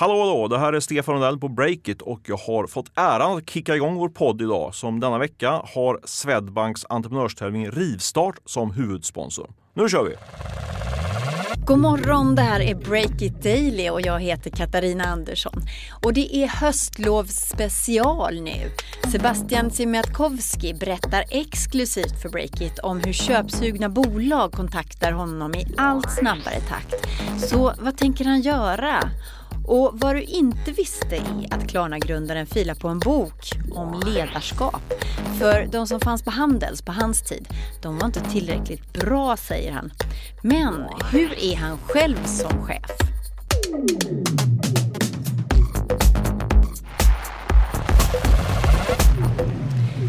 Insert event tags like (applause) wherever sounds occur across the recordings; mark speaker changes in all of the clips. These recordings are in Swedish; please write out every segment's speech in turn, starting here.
Speaker 1: Hallå hallå, det här är Stefan Rundell på Breakit och jag har fått äran att kicka igång vår podd idag som denna vecka har Swedbanks entreprenörstävling Rivstart som huvudsponsor. Nu kör vi!
Speaker 2: God morgon, det här är Breakit Daily och jag heter Katarina Andersson. Och det är höstlovsspecial nu. Sebastian Siemiatkowski berättar exklusivt för Breakit om hur köpsugna bolag kontaktar honom i allt snabbare takt. Så vad tänker han göra? Och vad du inte visste är att Klarna-grundaren filar på en bok om ledarskap. För de som fanns på Handels på hans tid, de var inte tillräckligt bra säger han. Men hur är han själv som chef?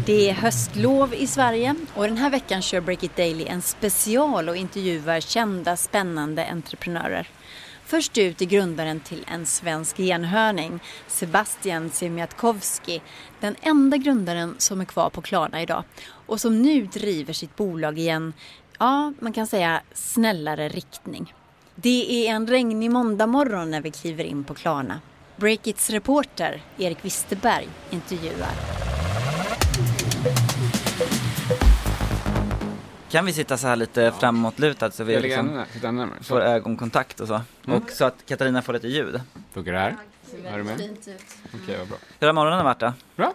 Speaker 2: Det är höstlov i Sverige och den här veckan kör Break It Daily en special och intervjuar kända spännande entreprenörer. Först ut är grundaren till en svensk enhörning, Sebastian Siemiatkowski, den enda grundaren som är kvar på Klarna idag och som nu driver sitt bolag i en, ja, man kan säga snällare riktning. Det är en regnig måndagmorgon när vi kliver in på Klarna. Breakits reporter Erik Wisterberg intervjuar.
Speaker 3: Kan vi sitta så här lite framåtlutad så vi liksom
Speaker 4: närmare.
Speaker 3: får ögonkontakt och så. Och så att Katarina får lite ljud.
Speaker 4: funkar det här? Är du med? Okej, vad bra.
Speaker 3: Hur har morgonen varit då?
Speaker 4: Bra.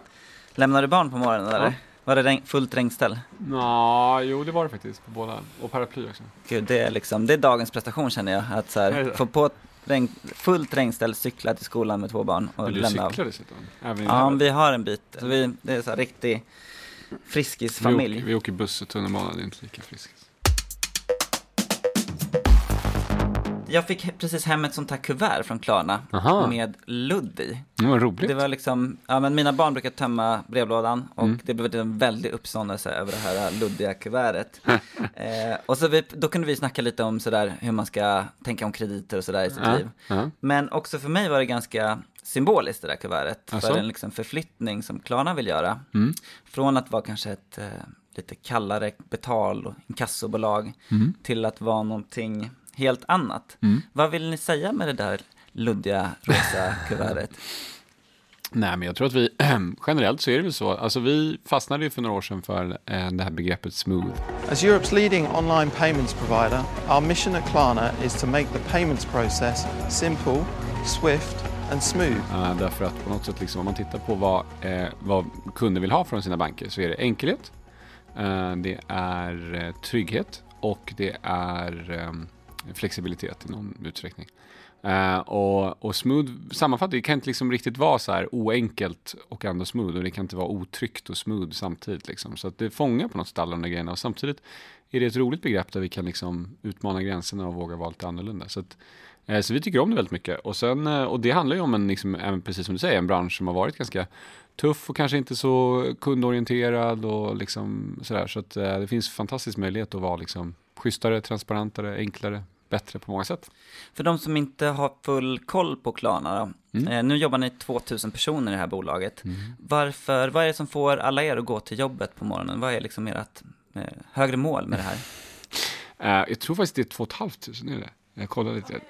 Speaker 3: Lämnar du barn på morgonen eller? Var det regn, fullt regnställ?
Speaker 4: Nå, jo det var det faktiskt på båda. Och paraply också.
Speaker 3: Gud, det är liksom, det är dagens prestation känner jag. Att så
Speaker 4: Är
Speaker 3: här, få på regn, fullt regnställ, cykla till skolan med två barn och
Speaker 4: Men du
Speaker 3: lämna av.
Speaker 4: cyklar dessutom? Även
Speaker 3: Ja, vi har en bit. Så vi, det är så här riktig
Speaker 4: vi, åker,
Speaker 3: friskisfamilj.
Speaker 4: vi åker buss och tunnelbana, det är inte lika friskt.
Speaker 3: Jag fick precis hem ett sånt här kuvert från Klarna
Speaker 4: Aha.
Speaker 3: med ludd i.
Speaker 4: Det var roligt.
Speaker 3: Det var liksom, ja men mina barn brukar tömma brevlådan och
Speaker 4: Mm.
Speaker 3: det blev en väldig uppståndelse över det här luddiga kuvertet. (laughs) eh, och så vi, då kunde vi snacka lite om sådär hur man ska tänka om krediter och sådär i sitt
Speaker 4: Ja,
Speaker 3: liv.
Speaker 4: ja.
Speaker 3: Men också för mig var det ganska symboliskt det där kuvertet
Speaker 4: Asså?
Speaker 3: för en liksom förflyttning som Klarna vill göra.
Speaker 4: Mm.
Speaker 3: Från att vara kanske ett eh, lite kallare betal och inkassobolag
Speaker 4: Mm.
Speaker 3: till att vara någonting helt annat.
Speaker 4: Mm.
Speaker 3: Vad vill ni säga med det där luddiga rosa (laughs) kuvertet?
Speaker 4: Nej, men jag tror att vi (clears throat) generellt så är det väl så. Alltså vi fastnade ju för några år sedan för eh, det här begreppet smooth.
Speaker 5: As Europe's leading online payments provider, our mission at Klarna is to make the payments process simple, swift and smooth.
Speaker 4: Uh, därför att på något sätt, liksom, om man tittar på vad, eh, vad kunder vill ha från sina banker så är det enkelhet, eh, det är eh, trygghet och det är eh, flexibilitet i någon utsträckning. Uh, och, och smooth, sammanfattat, det kan inte liksom riktigt vara så här oenkelt och ändå smooth och det kan inte vara otryggt och smooth samtidigt. Liksom. Så att det fångar på något sätt alla de där grejerna och samtidigt är det ett roligt begrepp där vi kan liksom utmana gränserna och våga vara lite annorlunda. Så, att, så vi tycker om det väldigt mycket. Och, sen, eh, och det handlar ju om en, liksom, precis som du säger, en bransch som har varit ganska tuff och kanske inte så kundorienterad och liksom sådär. Så att eh, det finns fantastisk möjlighet att vara liksom schysstare, transparentare, enklare, bättre på många sätt.
Speaker 3: För de som inte har full koll på Klarna då.
Speaker 4: Mm.
Speaker 3: Eh, nu jobbar ni 2000 personer i det här bolaget. Varför, vad är det som får alla er att gå till jobbet på morgonen? Vad är liksom ert eh, högre mål med det här? (laughs)
Speaker 4: Eh, jag tror faktiskt det är två och ett halvt tusen, är det Jag kollar lite.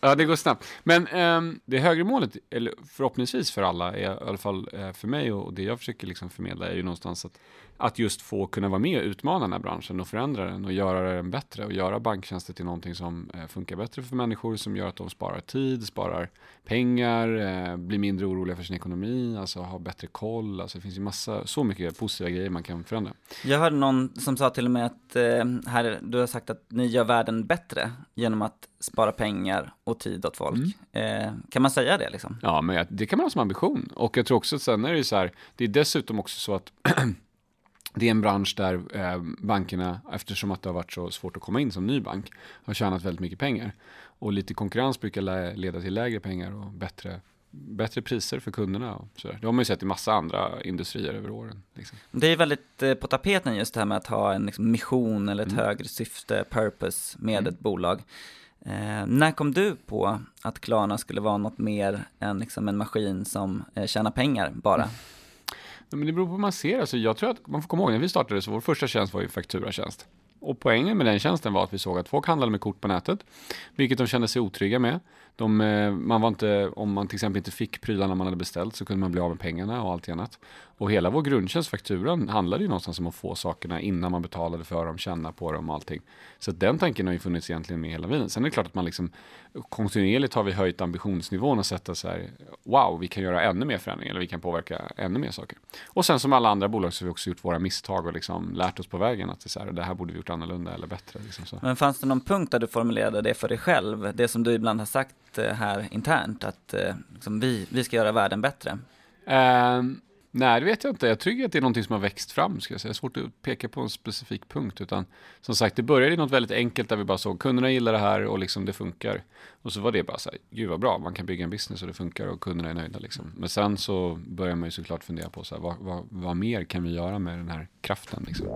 Speaker 4: Ja, det går snabbt. Men ehm, det högre målet, eller förhoppningsvis för alla, är, i alla fall eh, för mig och det jag försöker liksom förmedla är ju någonstans att, att just få kunna vara med och utmana den här branschen och förändra den och göra den bättre och göra banktjänster till någonting som eh, funkar bättre för människor, som gör att de sparar tid, sparar pengar, eh, blir mindre oroliga för sin ekonomi, alltså har bättre koll. Alltså det finns ju massa, så mycket positiva grejer man kan förändra.
Speaker 3: Jag hörde någon som sa till och med att eh, här, du har sagt att ni gör världen bättre genom att spara pengar och tid åt folk.
Speaker 4: Mm.
Speaker 3: Eh, kan man säga det liksom?
Speaker 4: Ja, men det kan man ha som ambition. Och jag tror också att sen är det så här, det är dessutom också så att (clears throat) det är en bransch där eh, bankerna, eftersom att det har varit så svårt att komma in som ny bank, har tjänat väldigt mycket pengar. Och lite konkurrens brukar leda till lägre pengar och bättre, bättre priser för kunderna. Och så där. Det har man ju sett i massa andra industrier över åren. Liksom.
Speaker 3: Det är väldigt eh, på tapeten just det här med att ha en liksom, mission eller ett
Speaker 4: Mm.
Speaker 3: högre syfte, purpose med
Speaker 4: Mm.
Speaker 3: ett bolag. Eh, när kom du på att Klarna skulle vara något mer än liksom, en maskin som eh, tjänar pengar bara?
Speaker 4: Men det beror på hur man ser. Alltså, jag tror att man får komma ihåg, när vi startade så vår första tjänst var ju fakturatjänst. Och poängen med den tjänsten var att vi såg att folk handlade med kort på nätet, vilket de kände sig otrygga med. De, eh, man var inte, om man till exempel inte fick prylarna man hade beställt så kunde man bli av med pengarna och allt annat. Och hela vår grundtjänst, fakturan, handlade ju någonstans om att få sakerna innan man betalade för dem, känna på dem och allting. Så den tanken har ju funnits egentligen med hela tiden. Sen är det klart att man liksom kontinuerligt har vi höjt ambitionsnivån och sett att så här, wow, vi kan göra ännu mer förändringar eller vi kan påverka ännu mer saker. Och sen som alla andra bolag så har vi också gjort våra misstag och liksom lärt oss på vägen att det, så här, det här borde vi gjort annorlunda eller bättre. Liksom så.
Speaker 3: Men fanns det någon punkt där du formulerade det för dig själv? Det som du ibland har sagt eh, här internt, att eh, liksom, vi, vi ska göra världen bättre.
Speaker 4: Um, Nej, det vet jag inte. Jag tycker att det är någonting som har växt fram. Ska jag säga. Det är svårt att peka på en specifik punkt. Utan som sagt, det började i något väldigt enkelt där vi bara såg kunderna gillar det här och liksom det funkar. Och så var det bara så här, gud vad bra, man kan bygga en business och det funkar och kunderna är nöjda. Liksom. Men sen så börjar man ju såklart fundera på så här, vad, vad, vad mer kan vi göra med den här kraften? Liksom.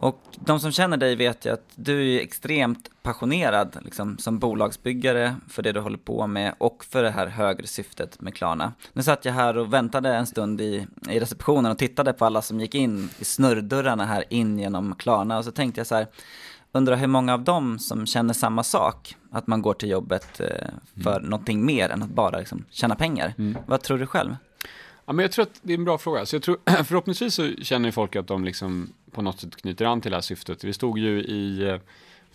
Speaker 3: Och de som känner dig vet ju att du är extremt passionerad liksom, som bolagsbyggare för det du håller på med och för det här högre syftet med Klarna. Nu satt jag här och väntade en stund i, i receptionen och tittade på alla som gick in i snurrdörrarna här in genom Klarna och så tänkte jag så här, undrar hur många av dem som känner samma sak, att man går till jobbet eh, för mm. någonting mer än att bara liksom, tjäna pengar. Mm. Vad tror du själv?
Speaker 4: Ja, men jag tror att det är en bra fråga. Så jag tror, (clears throat) förhoppningsvis så känner folk att de liksom på något sätt knyter an till det här syftet. Vi stod ju i eh,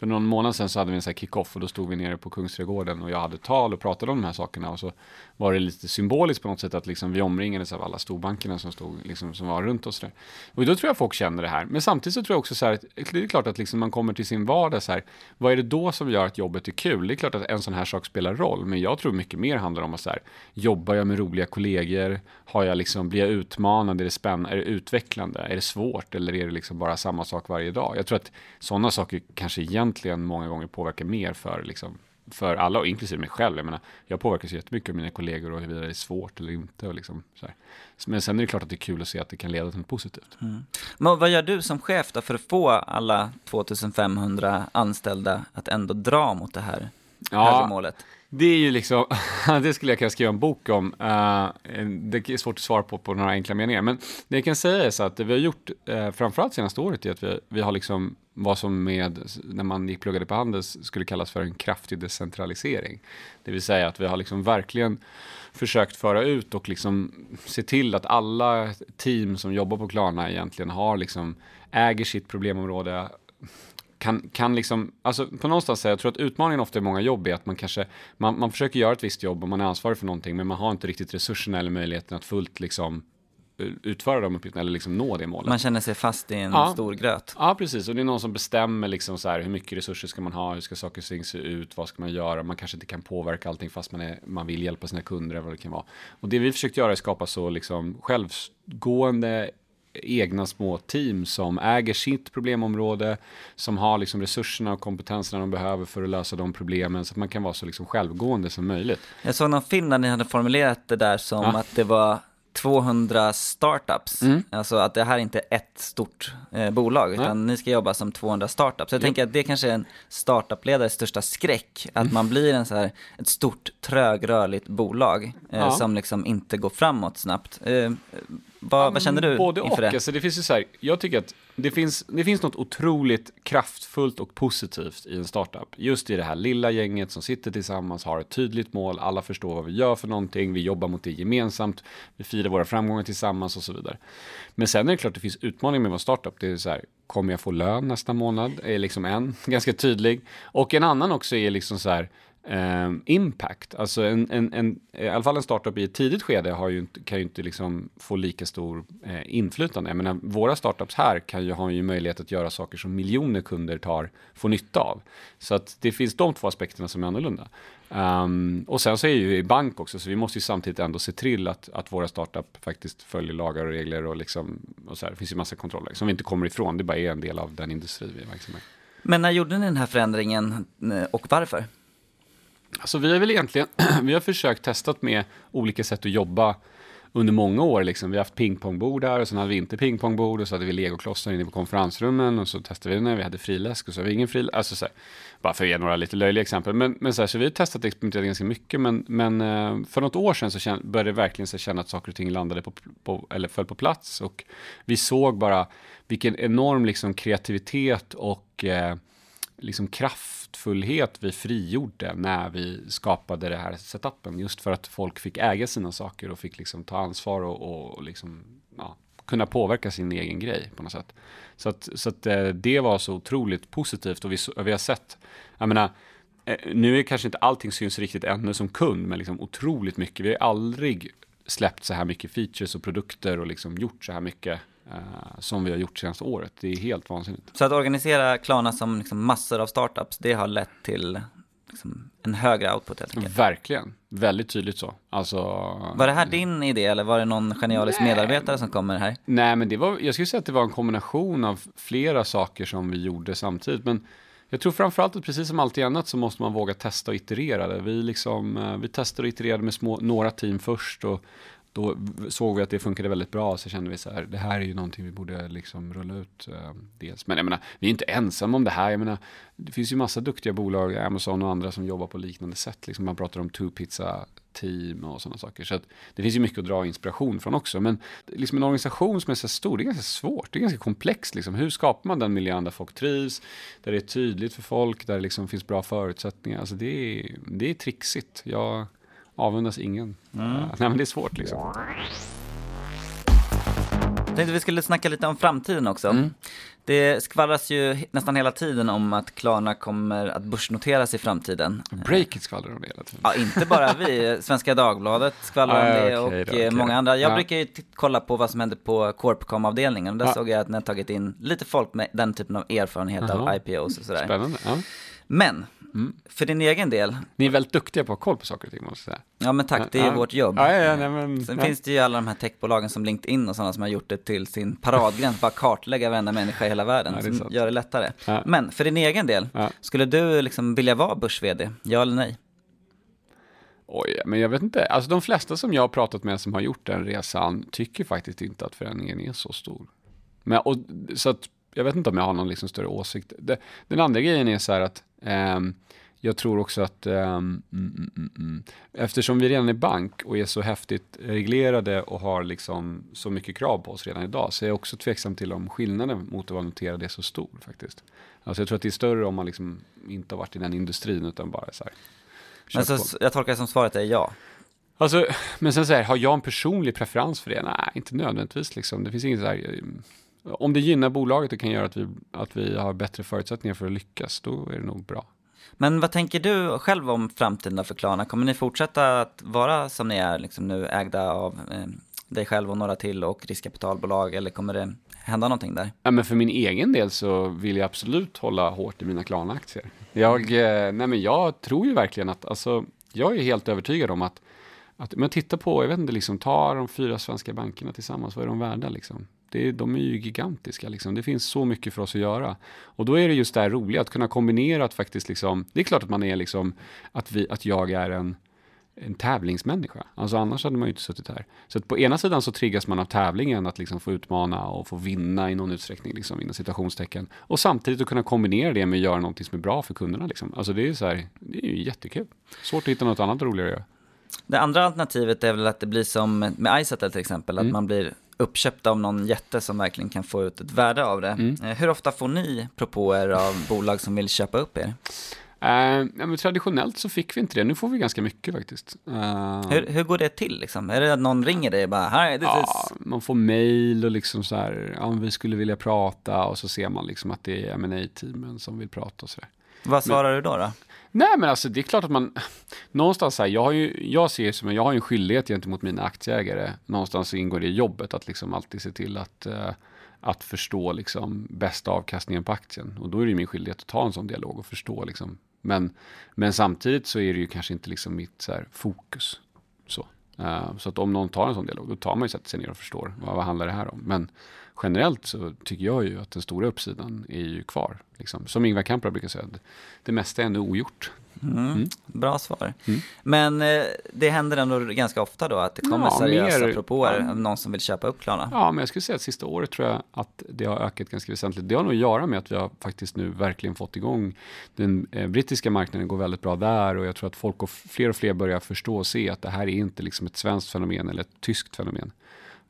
Speaker 4: för någon månad sedan så hade vi en sån här kick-off och då stod vi nere på Kungsträdgården och jag hade tal och pratade om de här sakerna och så var det lite symboliskt på något sätt att liksom vi omringades av alla storbankerna som, stod, liksom, som var runt oss. Där. Och då tror jag folk känner det här. Men samtidigt så tror jag också så här, att det är klart att liksom man kommer till sin vardag så här, vad är det då som gör att jobbet är kul? Det är klart att en sån här sak spelar roll, men jag tror mycket mer handlar om att så här, jobbar jag med roliga kollegor? Har jag liksom, blir jag utmanad? Är det spännande? Är det utvecklande? Är det svårt? Eller är det liksom bara samma sak varje dag? Jag tror att sådana saker kanske egentligen många gånger påverkar mer för liksom, för alla, och inklusive mig själv. Jag menar, jag påverkas jättemycket av mina kollegor och huruvida det är svårt eller inte. Och liksom, så här. Men sen är det klart att det är kul att se att det kan leda till något positivt. Mm.
Speaker 3: Men vad gör du som chef då för att få alla 2500 anställda att ändå dra mot det här ja, målet?
Speaker 4: Det är ju liksom, (laughs) det skulle jag kunna skriva en bok om. Uh, det är svårt att svara på på några enkla meningar. Men det jag kan säga är så att det vi har gjort, uh, framförallt senaste året, är att vi, vi har liksom vad som med, när man gick pluggade på Handels, skulle kallas för en kraftig decentralisering. Det vill säga att vi har liksom verkligen försökt föra ut och liksom se till att alla team som jobbar på Klarna egentligen har liksom, äger sitt problemområde, kan, kan liksom, alltså på någonstans säga, jag tror att utmaningen ofta i många jobb är att man kanske, man, man försöker göra ett visst jobb och man är ansvarig för någonting, men man har inte riktigt resurserna eller möjligheten att fullt liksom utföra de uppgifterna eller liksom nå det målet.
Speaker 3: Man känner sig fast i en ja. stor gröt.
Speaker 4: Ja, precis. Och det är någon som bestämmer liksom så här, hur mycket resurser ska man ha, hur ska saker och ting se ut, vad ska man göra, man kanske inte kan påverka allting fast man, är, man vill hjälpa sina kunder eller vad det kan vara. Och det vi försökt göra är att skapa så liksom självgående egna små team som äger sitt problemområde, som har liksom resurserna och kompetenserna de behöver för att lösa de problemen, så att man kan vara så liksom självgående som möjligt.
Speaker 3: Jag såg någon film där ni hade formulerat det där som ja. att det var 200 startups. Mm. Alltså att det här är inte ett stort eh, bolag, utan Nej. ni ska jobba som 200 startups. Jag jo. tänker att det kanske är en startupledares största skräck, att mm. man blir en så här, ett stort trögrörligt bolag eh, ja. som liksom inte går framåt snabbt. Eh, vad, vad känner du
Speaker 4: Både
Speaker 3: inför
Speaker 4: och.
Speaker 3: det?
Speaker 4: Alltså det finns ju så här, jag tycker att det finns, det finns något otroligt kraftfullt och positivt i en startup. Just i det här lilla gänget som sitter tillsammans, har ett tydligt mål, alla förstår vad vi gör för någonting, vi jobbar mot det gemensamt, vi firar våra framgångar tillsammans och så vidare. Men sen är det klart att det finns utmaningar med att vara startup. Det är så här, kommer jag få lön nästa månad? Är liksom en, (laughs) ganska tydlig. Och en annan också är liksom så här, eh, impact. Alltså en, en, en, i alla fall en startup i ett tidigt skede har ju inte, kan ju inte liksom få lika stor eh, inflytande. Jag menar, våra startups här kan ju ha ju möjlighet att göra saker som miljoner kunder tar, får nytta av. Så att det finns de två aspekterna som är annorlunda. Um, och sen så är ju i bank också, så vi måste ju samtidigt ändå se till att, att våra startup faktiskt följer lagar och regler och liksom, och så här, det finns ju massa kontroller som vi inte kommer ifrån, det bara är en del av den industri vi är verksamma i.
Speaker 3: Men när gjorde ni den här förändringen eh, och varför?
Speaker 4: Alltså vi har väl egentligen, (clears throat) vi har försökt testat med olika sätt att jobba under många år. Liksom. Vi har haft pingpongbord där och sen hade vi inte pingpongbord och så hade vi legoklossar inne på konferensrummen och så testade vi det när vi hade friläsk och så har vi ingen friläsk. Alltså, så här, bara för att ge några lite löjliga exempel. Men, men så, här, så vi har testat och experimenterat ganska mycket. Men, men eh, för något år sedan så känn, började det verkligen så känna att saker och ting landade på, på, eller föll på plats. Och vi såg bara vilken enorm liksom, kreativitet och eh, liksom kraftfullhet vi frigjorde när vi skapade det här setupen. Just för att folk fick äga sina saker och fick liksom ta ansvar och, och liksom, ja, kunna påverka sin egen grej på något sätt. Så att, så att eh, det var så otroligt positivt och vi, vi har sett, jag menar, eh, nu är kanske inte allting syns riktigt ännu som kund, men liksom otroligt mycket. Vi har aldrig släppt så här mycket features och produkter och liksom gjort så här mycket uh, som vi har gjort senaste året. Det är helt vansinnigt.
Speaker 3: Så att organisera Klarna som liksom massor av startups, det har lett till liksom en högre output helt enkelt?
Speaker 4: Verkligen, väldigt tydligt så. Alltså,
Speaker 3: var det här din idé eller var det någon genialisk nej, medarbetare som kom med det här?
Speaker 4: Nej, men det var, jag skulle säga att det var en kombination av flera saker som vi gjorde samtidigt. Men jag tror framförallt att precis som alltid annat så måste man våga testa och iterera det. Vi, liksom, eh, vi testade och itererade med små, några team först och då såg vi att det funkade väldigt bra, så kände vi så här, det här är ju någonting vi borde liksom rulla ut. Eh, dels. Men jag menar, vi är inte ensamma om det här. Jag menar, det finns ju massa duktiga bolag, Amazon och andra som jobbar på liknande sätt. Liksom man pratar om two pizza team och sådana saker. Så det finns ju mycket att dra inspiration från också. Men liksom en organisation som är så stor, det är ganska svårt. Det är ganska komplext. Liksom. Hur skapar man den miljön där folk trivs, där det är tydligt för folk, där det liksom finns bra förutsättningar. Alltså det är, det är trixigt. Jag avundas ingen. Mm. Uh, nej, men det är svårt liksom.
Speaker 3: Jag tänkte vi skulle snacka lite om framtiden också. Mm. Det skvallras ju nästan hela tiden om att Klarna kommer att börsnoteras i framtiden.
Speaker 4: Breakit skvallrar om det hela tiden.
Speaker 3: Ja, inte bara vi. (laughs) Svenska Dagbladet skvallrar om det och okay, okay. många andra. Jag ja. brukar ju kolla på vad som händer på Corpcom-avdelningen. Där ja. såg jag att ni har tagit in lite folk med den typen av erfarenhet Aha. av IPOs och sådär.
Speaker 4: Spännande. Ja.
Speaker 3: Men Mm. För din egen del.
Speaker 4: Ni är väldigt duktiga på att ha koll på saker och ting måste jag säga.
Speaker 3: Ja men tack, det är ju ja. vårt jobb.
Speaker 4: Ja, ja, nej, men,
Speaker 3: Sen finns det ju alla de här techbolagen som LinkedIn och sådana som har gjort det till sin paradgren, bara kartlägga varenda människa i hela världen, som sant. gör det lättare. Men för din egen del, skulle du liksom vilja vara börs-vd? Ja eller nej?
Speaker 4: Oj, men jag vet inte. Alltså de flesta som jag har pratat med som har gjort den resan tycker faktiskt inte att förändringen är så stor. Men, och, så att, jag vet inte om jag har någon liksom större åsikt. Det, den andra grejen är så här att jag tror också att um, mm, mm, mm, eftersom vi redan är bank och är så häftigt reglerade och har liksom så mycket krav på oss redan idag så är jag också tveksam till om skillnaden mot att vara noterad är så stor faktiskt. Alltså jag tror att det är större om man liksom inte har varit i den industrin utan bara så här.
Speaker 3: Men så, jag tolkar det som svaret är ja.
Speaker 4: Alltså, men sen så här, har jag en personlig preferens för det? Nej, inte nödvändigtvis liksom. Det finns inget så här, om det gynnar bolaget och kan göra att vi, att vi har bättre förutsättningar för att lyckas, då är det nog bra.
Speaker 3: Men vad tänker du själv om framtiden för Klarna? Kommer ni fortsätta att vara som ni är liksom nu, ägda av eh, dig själv och några till och riskkapitalbolag, eller kommer det hända någonting där?
Speaker 4: Ja, men för min egen del så vill jag absolut hålla hårt i mina Klarna-aktier. Jag, eh, nej, men jag tror ju verkligen att, alltså, jag är helt övertygad om att, att men titta på, jag vet inte, liksom, ta de fyra svenska bankerna tillsammans, vad är de värda liksom? Det, de är ju gigantiska. Liksom. Det finns så mycket för oss att göra. Och då är det just det här roliga, att kunna kombinera att faktiskt liksom, det är klart att man är liksom, att, vi, att jag är en, en tävlingsmänniska. Alltså annars hade man ju inte suttit här. Så på ena sidan så triggas man av tävlingen, att liksom få utmana och få vinna i någon utsträckning, liksom, inom citationstecken. Och samtidigt att kunna kombinera det med att göra någonting som är bra för kunderna. Liksom. Alltså det är så här, det är ju jättekul. Svårt att hitta något annat roligare att göra.
Speaker 3: Det andra alternativet är väl att det blir som med Izettle till exempel, att mm. man blir uppköpta av någon jätte som verkligen kan få ut ett värde av det. Mm. Eh, hur ofta får ni propåer av (laughs) bolag som vill köpa upp er?
Speaker 4: Uh, ja, men traditionellt så fick vi inte det, nu får vi ganska mycket faktiskt. Uh,
Speaker 3: hur, hur, går det till liksom? Är det att någon ringer dig och bara, hi, this
Speaker 4: ja,
Speaker 3: is...
Speaker 4: man får mail och liksom så här, ja, vi skulle vilja prata och så ser man liksom att det är ma teamen som vill prata och så där.
Speaker 3: Vad svarar men, du då? då?
Speaker 4: Nej, men alltså det är klart att man, någonstans här, jag har ju, jag ser som, jag har en skyldighet gentemot mina aktieägare, någonstans ingår det i jobbet att liksom alltid se till att, uh, att förstå liksom bästa avkastningen på aktien. Och då är det min skyldighet att ta en sån dialog och förstå liksom. Men, men samtidigt så är det ju kanske inte liksom mitt så här, fokus. Så. Uh, så att om någon tar en sån dialog, då tar man ju sätter sig ner och förstår vad, vad handlar det här om. Men generellt så tycker jag ju att den stora uppsidan är ju kvar. Liksom. Som Ingvar Kamprad brukar säga, det mesta är ändå ogjort.
Speaker 3: Mm. Bra svar. Men eh, det händer ändå ganska ofta då att det kommer
Speaker 4: Ja,
Speaker 3: seriösa
Speaker 4: mer-
Speaker 3: propåer
Speaker 4: ja.
Speaker 3: någon som vill köpa upp Klarna?
Speaker 4: Ja, men jag skulle säga att sista året tror jag att det har ökat ganska väsentligt. Det har nog att göra med att vi har faktiskt nu verkligen fått igång den eh, brittiska marknaden går väldigt bra där och jag tror att folk och fler och fler börjar förstå och se att det här är inte liksom ett svenskt fenomen eller ett tyskt fenomen.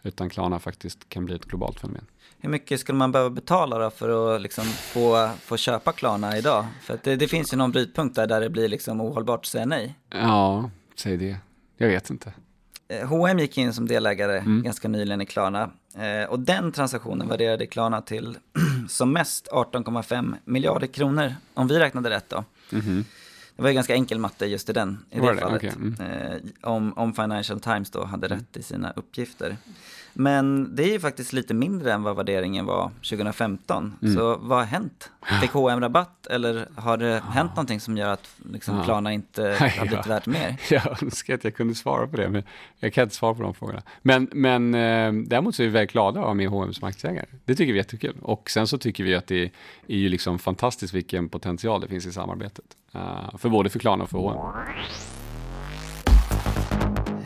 Speaker 4: Utan Klarna faktiskt kan bli ett globalt fenomen.
Speaker 3: Hur mycket skulle man behöva betala då för att liksom få, få köpa Klarna idag? För det, det finns ju någon brytpunkt där, där det blir liksom ohållbart att säga nej.
Speaker 4: Ja, säg det. Jag vet inte.
Speaker 3: H&M gick in som delägare
Speaker 4: Mm.
Speaker 3: ganska nyligen i Klarna. Eh, och den transaktionen värderade Klarna till (clears throat) som mest 18,5 miljarder kronor, om vi räknade rätt då. Det var ju ganska enkel matte just i den, i det
Speaker 4: det?
Speaker 3: fallet.
Speaker 4: Okej, mm.
Speaker 3: Eh, om, om Financial Times då hade rätt i sina uppgifter. Men det är ju faktiskt lite mindre än vad värderingen var 2015.
Speaker 4: Mm.
Speaker 3: Så vad har hänt? Fick H&M rabatt eller har det hänt någonting som gör att liksom,
Speaker 4: Ja.
Speaker 3: Klarna inte (laughs) har blivit
Speaker 4: Ja.
Speaker 3: värt mer? (laughs)
Speaker 4: Jag önskar att jag kunde svara på det, men jag kan inte svara på de frågorna. Men, men eh, däremot så är vi väldigt glada att ha med H&M som aktieägare. Det tycker vi är jättekul. Och sen så tycker vi att det är ju liksom fantastiskt vilken potential det finns i samarbetet. Eh, för både för Klarna och för H&M.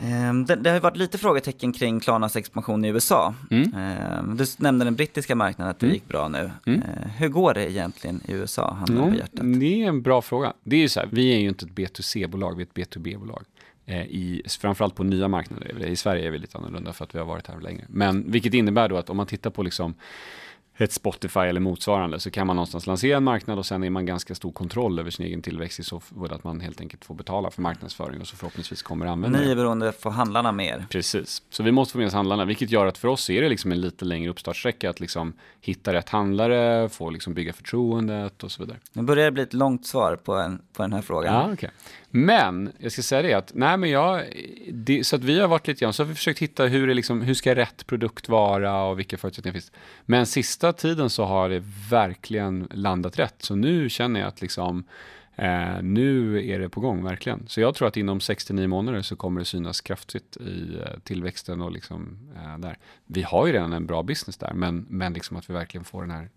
Speaker 3: Ehm, Det, det har ju varit lite frågetecken kring Klarnas expansion i USA.
Speaker 4: Mm.
Speaker 3: Ehm, Du nämnde den brittiska marknaden, att det gick bra nu.
Speaker 4: Mm.
Speaker 3: Ehm, Hur går det egentligen i USA, handen på
Speaker 4: Mm,
Speaker 3: hjärtat?
Speaker 4: det är en bra fråga. Det är ju så här, vi är ju inte ett B2C-bolag, vi är ett B2B-bolag. Eh, i, framförallt på nya marknader. I Sverige är vi lite annorlunda för att vi har varit här länge. Men vilket innebär då att om man tittar på liksom ett Spotify eller motsvarande så kan man någonstans lansera en marknad och sen är man ganska stor kontroll över sin egen tillväxt i så fall att man helt enkelt får betala för marknadsföring och så förhoppningsvis kommer använda
Speaker 3: Ni är beroende för handlarna mer.
Speaker 4: Precis, så vi måste få med oss handlarna, vilket gör att för oss är det liksom en lite längre uppstartsträcka att liksom hitta rätt handlare, få liksom bygga förtroendet och så vidare.
Speaker 3: Nu börjar det bli ett långt svar på, en, på den här frågan.
Speaker 4: Ja, okej. Men jag ska säga det att, nej men jag, det, så att vi har varit lite grann, så har vi försökt hitta hur, det liksom, hur ska rätt produkt vara och vilka förutsättningar finns. Men sista tiden så har det verkligen landat rätt. Så nu känner jag att liksom, eh, nu är det på gång verkligen. Så jag tror att inom 69 månader så kommer det synas kraftigt i eh, tillväxten och liksom eh, där. Vi har ju redan en bra business där, men, men liksom att vi verkligen får den här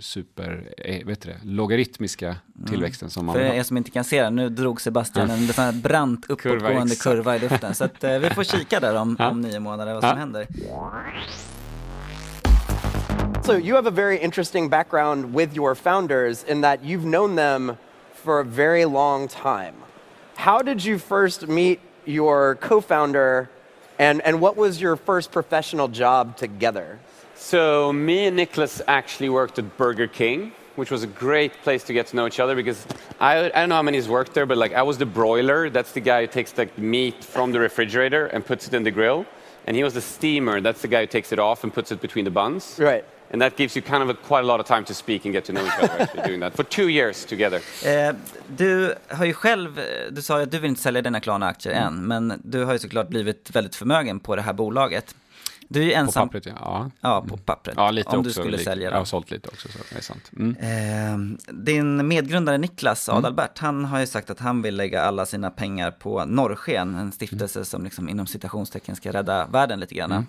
Speaker 4: super, eh, vet du det, logaritmiska tillväxten som man
Speaker 3: För er som inte kan se det, nu drog Sebastian en brant (laughs) uppåtgående
Speaker 4: exakt.
Speaker 3: kurva i luften. Så att, eh, vi får kika där om, (laughs)
Speaker 4: Ja.
Speaker 3: om nio månader vad som
Speaker 4: Ja.
Speaker 3: händer.
Speaker 6: So you have a very interesting background with your founders in that you've known them for a very long time. How did you first meet your co-founder and, and what was your first professional job together?
Speaker 7: So me and Nicholas actually worked at Burger King, which was a great place to get to know each other because I, I don't know how many has worked there, but like I was the broiler. That's the guy who takes the meat from the refrigerator and puts it in the grill. And he was the steamer. That's the guy who takes it off and puts it between the buns.
Speaker 6: Right.
Speaker 7: And that gives you kind of a, quite a lot of time to speak and get to know each other actually doing that for two years together. (laughs)
Speaker 3: Eh, du har ju själv, du sa ju att du vill inte sälja dina Klarna-aktier
Speaker 4: Mm.
Speaker 3: än, men du har ju såklart blivit väldigt förmögen på det här bolaget. Du är ju
Speaker 4: På
Speaker 3: ensam,
Speaker 4: pappret, ja. ja.
Speaker 3: på pappret,
Speaker 4: Ja, lite
Speaker 3: om
Speaker 4: också.
Speaker 3: du skulle
Speaker 4: lite.
Speaker 3: sälja
Speaker 4: Jag har sålt lite också, så det är sant. Mm.
Speaker 3: Eh, din medgrundare Niklas
Speaker 4: Mm.
Speaker 3: Adalbert, han har ju sagt att han vill lägga alla sina pengar på Norrsken, en stiftelse som liksom inom citationstecken ska rädda världen lite grann.
Speaker 4: Mm.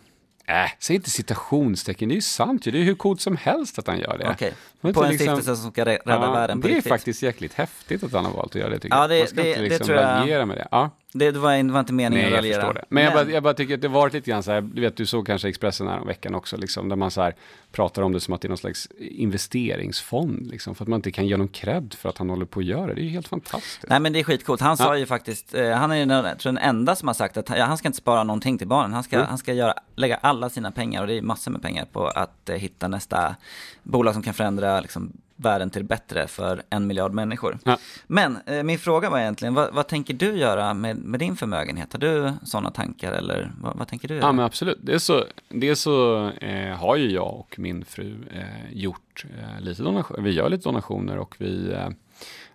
Speaker 4: Äh, säg inte citationstecken, det är ju sant ju. Det är hur coolt som helst att han gör det. Man
Speaker 3: på
Speaker 4: inte
Speaker 3: en
Speaker 4: liksom-
Speaker 3: stiftelse som ska rä- rädda
Speaker 4: Ja,
Speaker 3: världen på
Speaker 4: Det är
Speaker 3: riktigt.
Speaker 4: faktiskt jäkligt häftigt att han har valt att göra det tycker
Speaker 3: Ja,
Speaker 4: jag.
Speaker 3: det-
Speaker 4: Man ska
Speaker 3: det-
Speaker 4: inte
Speaker 3: det
Speaker 4: liksom
Speaker 3: tror jag-
Speaker 4: raljera med det. Ja.
Speaker 3: Det var, var inte meningen
Speaker 4: Nej,
Speaker 3: att
Speaker 4: jag
Speaker 3: raljera.
Speaker 4: förstår det. Men, jag, bara, jag bara tycker att det varit lite grann så här, du vet, du såg kanske Expressen här om veckan också, liksom, där man så här pratar om det som att det är någon slags investeringsfond, liksom, för att man inte kan ge någon cred för att han håller på att göra det. Det är ju helt fantastiskt.
Speaker 3: Nej men det är skitcoolt. Han sa
Speaker 4: Ja.
Speaker 3: ju faktiskt, eh, han är ju den, jag tror den enda som har sagt att ja, han ska inte spara någonting till barnen. Han ska,
Speaker 4: Mm.
Speaker 3: han ska göra, lägga alla sina pengar, och det är massor med pengar, på att eh, hitta nästa bolag som kan förändra liksom, världen till bättre för en miljard människor.
Speaker 4: Ja.
Speaker 3: Men eh, min fråga var egentligen, vad, vad tänker du göra med, med din förmögenhet? Har du sådana tankar eller vad, vad tänker du göra?
Speaker 4: Ja men absolut. Det är så, är så eh, har ju jag och min fru eh, gjort eh, lite donationer. Vi gör lite donationer och vi eh,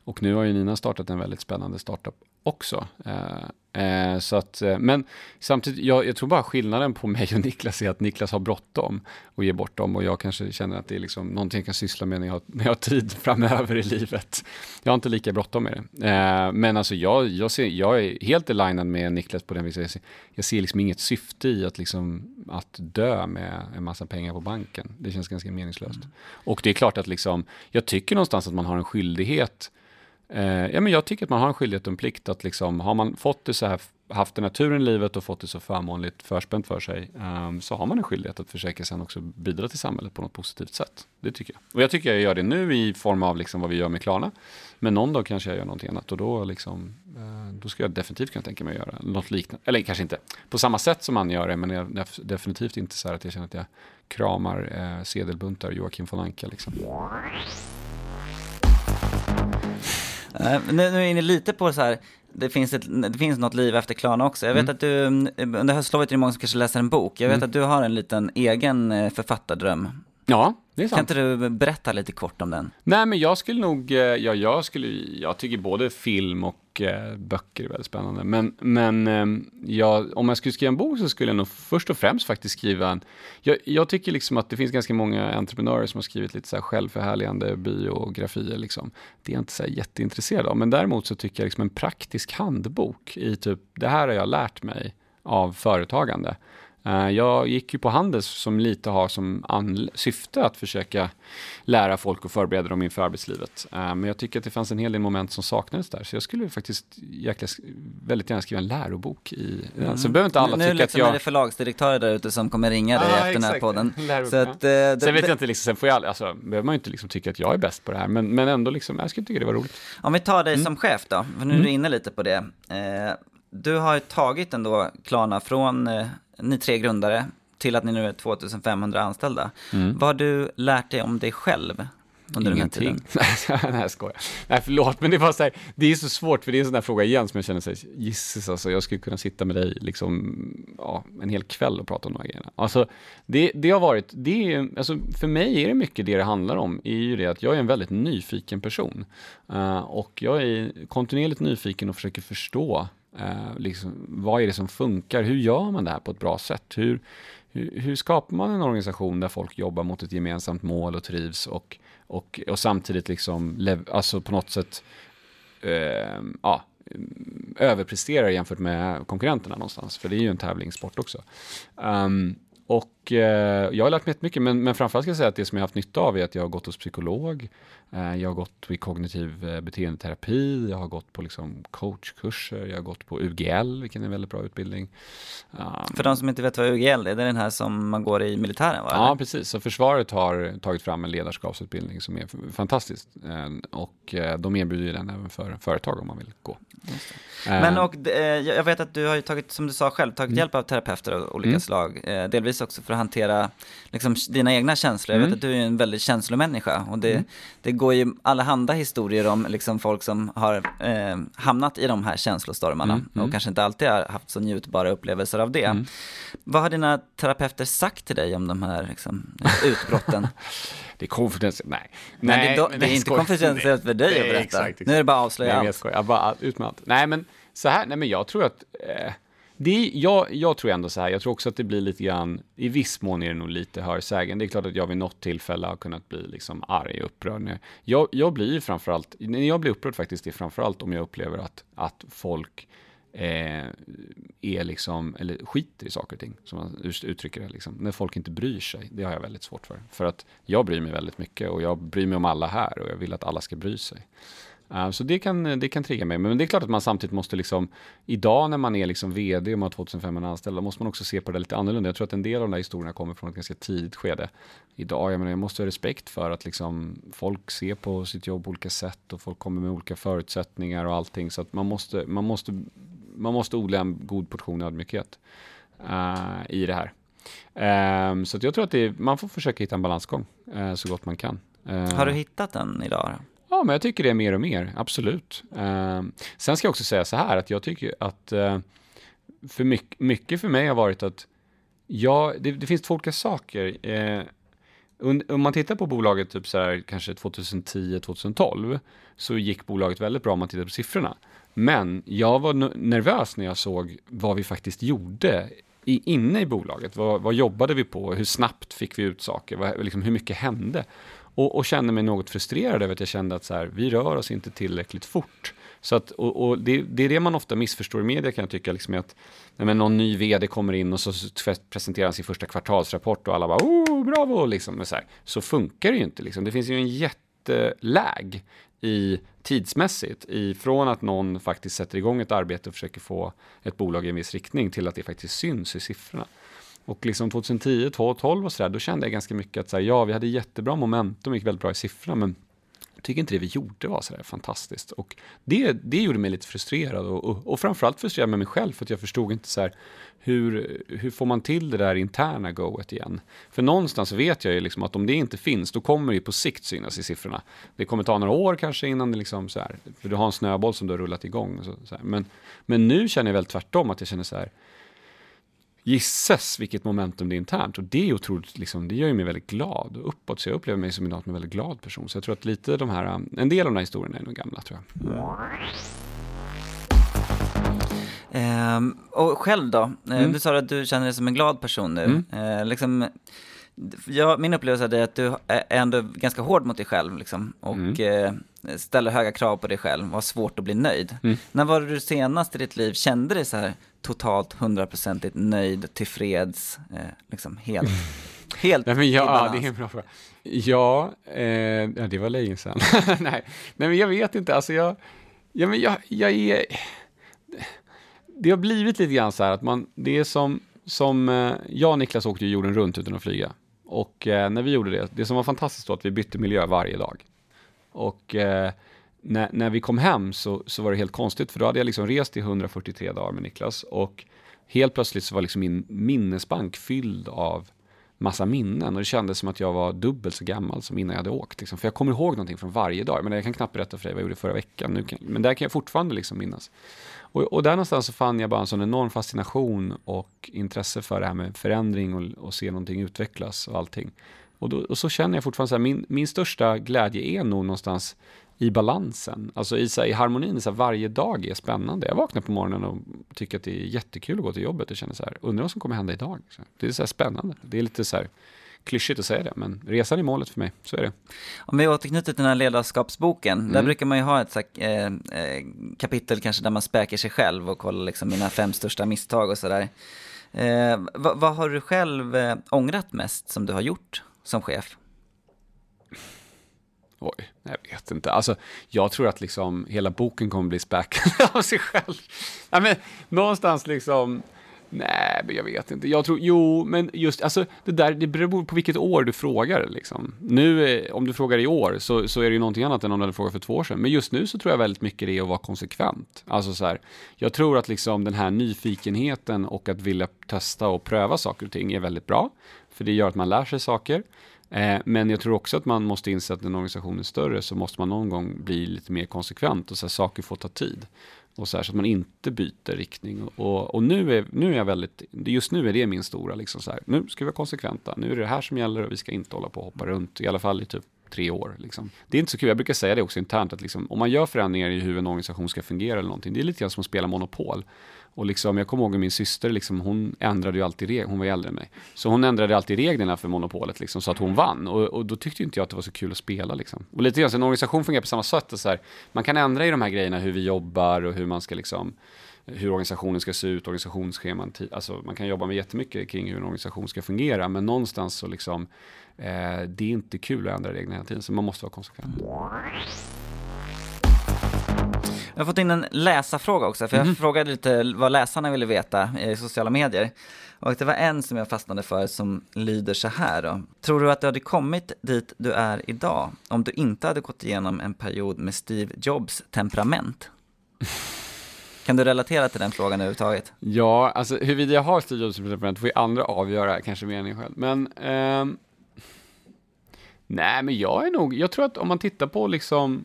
Speaker 4: och nu har ju Nina startat en väldigt spännande startup också. Eh, eh, så att, eh, men samtidigt, jag, jag tror bara skillnaden på (laughs) mig och Niklas är att Niklas har bråttom och ger bort dem och jag kanske känner att det är liksom någonting jag kan syssla med när jag, när jag har tid (laughs) framöver i livet. Jag har inte lika bråttom med det. Eh, men alltså jag, jag, ser, jag är helt alignad med Niklas på den viset. Jag ser, jag ser liksom inget syfte i att, liksom, att dö med en massa pengar på banken. Det känns ganska meningslöst. Och det är klart att liksom, jag tycker någonstans att man har en skyldighet eh, ja, men jag tycker att man har en skyldighet och en plikt att liksom, har man fått det så här, haft den här turen i livet och fått det så förmånligt förspänt för sig, eh, så har man en skyldighet att försöka sen också bidra till samhället på något positivt sätt. Det tycker jag. Och jag tycker jag gör det nu i form av liksom vad vi gör med Klarna. Men någon dag kanske jag gör någonting annat och då, liksom, eh, då ska jag definitivt kunna tänka mig att göra något liknande. Eller kanske inte på samma sätt som man gör det, men jag, definitivt inte så här att jag känner att jag kramar uh, sedelbuntar Joakim von Anka. Liksom.
Speaker 3: Nu, nu är ni lite på så här, det finns, ett, det finns något liv efter Klarna också. Jag vet mm. att du, under höstlovet är det många som kanske läser en bok. Jag vet mm. att du har en liten egen eh, författardröm.
Speaker 4: Ja, det är sant.
Speaker 3: Kan inte du berätta lite kort om den?
Speaker 4: Nej, men jag skulle nog, eh, ja, jag skulle, jag tycker både film och eh, böcker är väldigt spännande. Men, men eh, jag, om jag skulle skriva en bok så skulle jag nog först och främst faktiskt skriva en, jag, jag tycker liksom att det finns ganska många entreprenörer som har skrivit lite så här självförhärligande biografier liksom. Det är jag inte så här jätteintresserad av, men däremot så tycker jag liksom en praktisk handbok i typ, det här har jag lärt mig av företagande. Eh, jag gick ju på Handels som lite har som syfte att försöka lära folk och förbereda dem inför arbetslivet. Eh, men jag tycker att det fanns en hel del moment som saknades där, så jag skulle faktiskt jäkla, väldigt gärna skriva en lärobok i. Mm. Så behöver inte alla
Speaker 3: nu,
Speaker 4: tycka
Speaker 3: liksom
Speaker 4: att jag... Nu
Speaker 3: är det förlagsdirektörer där ute som kommer ringa dig ah, efter den här podden.
Speaker 4: Så att, eh, det, sen vet jag inte, liksom, sen får jag, alltså, behöver man ju inte liksom tycka att jag är bäst på det här, men, men ändå liksom, jag skulle tycka det var roligt.
Speaker 3: Om vi tar dig mm. som chef då, för nu är du mm. inne lite på det. Eh, du har ju tagit ändå Klarna från eh, ni tre grundare till att ni nu är 2500 anställda. Mm. Vad har du lärt dig om dig själv under
Speaker 4: Ingenting.
Speaker 3: den här
Speaker 4: tiden? (laughs) Nej, jag skojar. Nej, förlåt, men det var så här, det är så svårt, för det är en sån här fråga igen som jag känner sig, gisses alltså, jag skulle kunna sitta med dig liksom, ja, en hel kväll och prata om de här grejerna. Alltså, det, det har varit, det är, alltså, för mig är det mycket det det handlar om, är ju det att jag är en väldigt nyfiken person. Uh, och jag är kontinuerligt nyfiken och försöker förstå Eh, liksom, vad är det som funkar? Hur gör man det här på ett bra sätt? Hur, hur, hur, skapar man en organisation där folk jobbar mot ett gemensamt mål och trivs och, och, och samtidigt liksom, alltså på något sätt eh, ja, överpresterar jämfört med konkurrenterna någonstans? För det är ju en tävlingssport också. Um, och eh, jag har lärt mig mycket, men, men framförallt ska jag säga att det som jag har haft nytta av är att jag har gått hos psykolog, eh, jag har gått i kognitiv eh, beteendeterapi, jag har gått på liksom coachkurser, jag har gått på UGL, vilken är en väldigt bra utbildning.
Speaker 3: Um, För de som inte vet vad UGL är, det är den här som man går i militären va?
Speaker 4: Ja, precis. Så försvaret har tagit fram en ledarskapsutbildning som är fantastisk. Eh, och eh, de erbjuder den även för företag om man vill gå.
Speaker 3: Men och, eh, jag vet att du har ju tagit, som du sa själv, tagit mm. hjälp av terapeuter av olika mm. slag. delvis också för att hantera liksom, dina egna känslor. Jag vet mm. att du är en väldigt känslomänniska. Och det, mm. det går ju allehanda historier om liksom, folk som har eh, hamnat i de här känslostormarna. Mm. Och mm. kanske inte alltid har haft så njutbara upplevelser av det. Mm. Vad har dina terapeuter sagt till dig om de här liksom, utbrotten? (laughs)
Speaker 4: det är konfidentiellt, nej.
Speaker 3: nej, nej det, det är inte konfidentiellt för dig att berätta. Exakt, exakt. Nu är det bara att avslöja
Speaker 4: nej, allt. Jag, jag bara ut med allt. Nej men så här, nej men jag tror att eh, det, jag, jag tror ändå så här, jag tror också att det blir lite grann, i viss mån är det nog lite hörsägen. Det är klart att jag vid något tillfälle har kunnat bli liksom arg och upprörd. Jag, jag blir ju framförallt, när jag blir upprörd faktiskt, det är framförallt om jag upplever att, att folk eh, är liksom, eller skiter i saker och ting, som man uttrycker det. Liksom. När folk inte bryr sig, det har jag väldigt svårt för. För att jag bryr mig väldigt mycket och jag bryr mig om alla här och jag vill att alla ska bry sig. Uh, så det kan, det kan trigga mig. Men det är klart att man samtidigt måste liksom, idag när man är liksom vd och man har 2500 anställda, måste man också se på det lite annorlunda. Jag tror att en del av de här historierna kommer från ett ganska tidigt skede. Idag, jag menar, jag måste ha respekt för att liksom folk ser på sitt jobb på olika sätt och folk kommer med olika förutsättningar och allting. Så att man måste, man måste, man måste odla en god portion ödmjukhet uh, i det här. Um, så jag tror att det, man får försöka hitta en balansgång uh, så gott man kan.
Speaker 3: Har du hittat den idag?
Speaker 4: Ja, men jag tycker det är mer och mer, absolut. Eh, sen ska jag också säga så här att jag tycker att eh, för mycket, mycket, för mig har varit att ja, det, det finns två olika saker. Eh, om man tittar på bolaget typ så här, kanske 2010-2012 så gick bolaget väldigt bra om man tittar på siffrorna. Men jag var nervös när jag såg vad vi faktiskt gjorde i, inne i bolaget. Vad, vad jobbade vi på? Hur snabbt fick vi ut saker? Vad, liksom, hur mycket hände? Och, och kände mig något frustrerad över att jag kände att så här, vi rör oss inte tillräckligt fort. Så att, och, och det, det, är det man ofta missförstår i media kan jag tycka, liksom att nej, någon ny vd kommer in och så presenterar han sin första kvartalsrapport och alla bara oh, bravo, liksom, så, här. så funkar det ju inte. Liksom. Det finns ju en jätteläg i tidsmässigt, ifrån att någon faktiskt sätter igång ett arbete och försöker få ett bolag i en viss riktning till att det faktiskt syns i siffrorna. Och liksom 2010, 2012 och sådär, då kände jag ganska mycket att så här, ja, vi hade jättebra momentum, gick väldigt bra i siffrorna, men jag tycker inte det vi gjorde var sådär fantastiskt. Och det, det gjorde mig lite frustrerad och, och, och framförallt frustrerad med mig själv för att jag förstod inte så här, hur, hur får man till det där interna goet igen? För någonstans vet jag ju liksom att om det inte finns, då kommer det på sikt synas i siffrorna. Det kommer ta några år kanske innan det liksom så här, för du har en snöboll som du har rullat igång. Så, så men, men nu känner jag väl tvärtom, att jag känner så här, Gisses vilket momentum det är internt och det är otroligt, liksom, det gör ju mig väldigt glad och uppåt så jag upplever mig som en väldigt glad person. Så jag tror att lite de här, en del av de här historierna är nog gamla tror jag.
Speaker 3: Mm. och själv då? Eh, mm. Du sa att du känner dig som en glad person nu. Mm. Eh, liksom, ja, min upplevelse är att du är ändå ganska hård mot dig själv liksom, och mm. eh, ställer höga krav på dig själv och har svårt att bli nöjd. Mm. När var det du senast i ditt liv kände dig så här totalt hundraprocentigt nöjd, tillfreds, eh, liksom helt, (laughs) helt
Speaker 4: Nej, men ja, det är en bra fråga. Ja, eh, ja det var länge sedan. (laughs) Nej. Nej, men jag vet inte, alltså jag, ja, men jag, jag är... Det har blivit lite grann så här att man, det är som, som eh, jag och Niklas åkte ju jorden runt utan att flyga. Och eh, när vi gjorde det, det som var fantastiskt då att vi bytte miljö varje dag. Och eh, när, när vi kom hem så, så var det helt konstigt, för då hade jag liksom rest i 143 dagar med Niklas och helt plötsligt så var liksom min minnesbank fylld av massa minnen och det kändes som att jag var dubbelt så gammal som innan jag hade åkt. Liksom. För jag kommer ihåg någonting från varje dag. Men jag kan knappt berätta för dig vad jag gjorde förra veckan. Nu kan, men där kan jag fortfarande liksom minnas. Och, och, där någonstans så fann jag bara en sån enorm fascination och intresse för det här med förändring och, och se någonting utvecklas och allting. Och, då, och så känner jag fortfarande så här, min, min största glädje är nog någonstans i balansen, alltså i, så här, i harmonin. Så här, varje dag är spännande. Jag vaknar på morgonen och tycker att det är jättekul att gå till jobbet och känner så här, undrar vad som kommer hända idag. Så det är så här spännande. Det är lite så här klyschigt att säga det, men resan är målet för mig. Så är det.
Speaker 3: Om vi återknyter till den här ledarskapsboken, mm. där brukar man ju ha ett här, eh, eh, kapitel kanske där man späker sig själv och kollar liksom mina fem största misstag och sådär. Eh, vad, vad, har du själv eh, ångrat mest som du har gjort som chef?
Speaker 4: Oj, jag vet inte. Alltså, jag tror att liksom hela boken kommer bli späckad (laughs) av sig själv. Nej, men, någonstans liksom, nej, men jag vet inte. Jag tror, jo, men just, alltså, det där, det beror på vilket år du frågar. Liksom. Nu, eh, om du frågar i år, så, så är det ju någonting annat än om du hade frågat för två år sedan. Men just nu så tror jag väldigt mycket det är att vara konsekvent. Alltså så här, jag tror att liksom den här nyfikenheten och att vilja testa och pröva saker och ting är väldigt bra. För det gör att man lär sig saker. Eh, men jag tror också att man måste inse att när en organisation är större så måste man någon gång bli lite mer konsekvent och så här, saker får ta tid. Och så, här, så att man inte byter riktning. Och, och, nu, är, nu är jag väldigt, just nu är det min stora, liksom så här, nu ska vi vara konsekventa, nu är det det här som gäller och vi ska inte hålla på och hoppa runt, i alla fall i typ tre år. Liksom. Det är inte så kul, jag brukar säga det också internt, att liksom, om man gör förändringar i hur en organisation ska fungera eller någonting, det är lite grann som att spela Monopol. Och liksom, jag kommer ihåg min syster, liksom, hon ändrade ju alltid reglerna, hon var äldre än mig. Så hon ändrade alltid reglerna för monopolet liksom, så att hon vann. Och, och då tyckte inte jag att det var så kul att spela. Liksom. Och lite grann, så en organisation fungerar på samma sätt. Så här, man kan ändra i de här grejerna, hur vi jobbar och hur man ska liksom, hur organisationen ska se ut, organisationsscheman. Alltså, man kan jobba med jättemycket kring hur en organisation ska fungera, men någonstans så liksom, eh, det är inte kul att ändra reglerna hela tiden, så man måste vara konsekvent.
Speaker 3: Jag har fått in en läsarfråga också, för jag mm. frågade lite vad läsarna ville veta i sociala medier. Och det var en som jag fastnade för som lyder så här då. Tror du att du hade kommit dit du är idag om du inte hade gått igenom en period med Steve Jobs temperament? Kan du relatera till den frågan överhuvudtaget?
Speaker 4: Ja, alltså huruvida jag har Steve Jobs temperament får ju andra avgöra, kanske mer än jag själv. Men, eh, nej men jag är nog, jag tror att om man tittar på liksom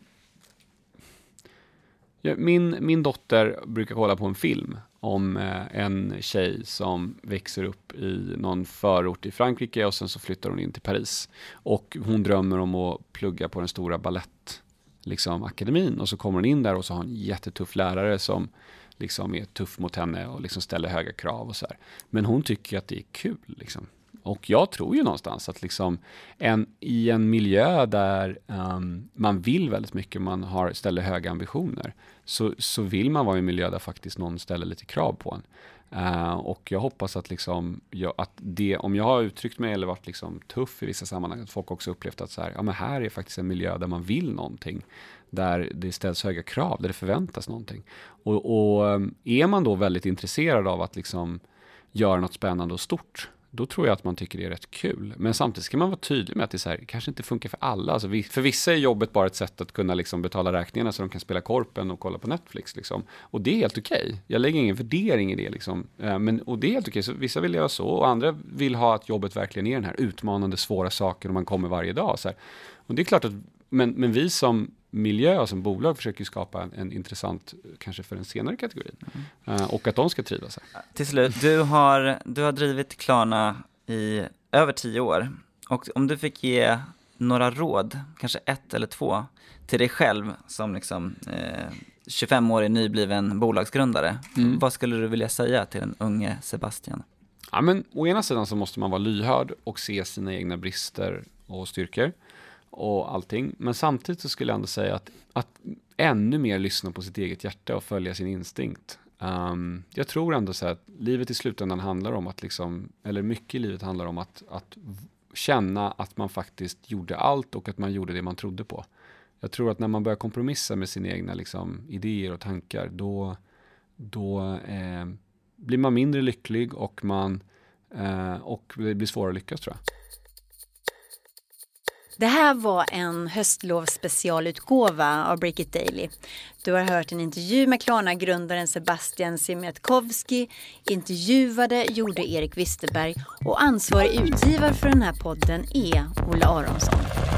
Speaker 4: min, min dotter brukar kolla på en film om eh, en tjej som växer upp i någon förort i Frankrike och sen så flyttar hon in till Paris. Och hon drömmer om att plugga på den stora ballett liksom, akademin och så kommer hon in där och så har hon en jättetuff lärare som liksom är tuff mot henne och liksom ställer höga krav och så här. Men hon tycker att det är kul liksom och jag tror ju någonstans att liksom en, i en miljö där um, man vill väldigt mycket, man har, ställer höga ambitioner, så, så vill man vara i en miljö där faktiskt någon ställer lite krav på en. Uh, och jag hoppas att, liksom, jag, att det, om jag har uttryckt mig eller varit liksom tuff i vissa sammanhang, att folk också upplevt att så här, ja, men här är faktiskt en miljö där man vill någonting. Där det ställs höga krav, där det förväntas någonting. Och, och ehm, är man då väldigt intresserad av att liksom göra något spännande och stort, då tror jag att man tycker det är rätt kul. Men samtidigt ska man vara tydlig med att det så här, kanske inte funkar för alla. Alltså för vissa är jobbet bara ett sätt att kunna liksom betala räkningarna så de kan spela korpen och kolla på Netflix. Liksom. Och det är helt okej. Okay. Jag lägger ingen värdering i det. Liksom. Eh, men, och det är helt okej. Okay. vissa vill göra så och andra vill ha att jobbet verkligen är den här utmanande, svåra saken och man kommer varje dag. Så här. Och det är klart att, men, men vi som miljö som bolag försöker skapa en, en intressant, kanske för en senare kategori. Mm. Uh, och att de ska trivas här.
Speaker 3: Till slut, du har, du har drivit Klarna i över tio år. Och om du fick ge några råd, kanske ett eller två, till dig själv som liksom eh, 25-årig nybliven bolagsgrundare. Mm. Vad skulle du vilja säga till den unge Sebastian?
Speaker 4: Ja, men, å ena sidan så måste man vara lyhörd och se sina egna brister och styrkor och allting. Men samtidigt så skulle jag ändå säga att, att ännu mer lyssna på sitt eget hjärta och följa sin instinkt. Um, jag tror ändå så att livet i slutändan handlar om att liksom, eller mycket i livet handlar om att, att känna att man faktiskt gjorde allt och att man gjorde det man trodde på. Jag tror att när man börjar kompromissa med sina egna liksom, idéer och tankar, då, då eh, blir man mindre lycklig och man eh, och det blir svårare att lyckas tror jag.
Speaker 2: Det här var en höstlovsspecialutgåva av Break It Daily. Du har hört en intervju med Klarna-grundaren Sebastian Siemiatkowski. Intervjuade gjorde Erik Wisterberg och ansvarig utgivare för den här podden är Olle Aronsson.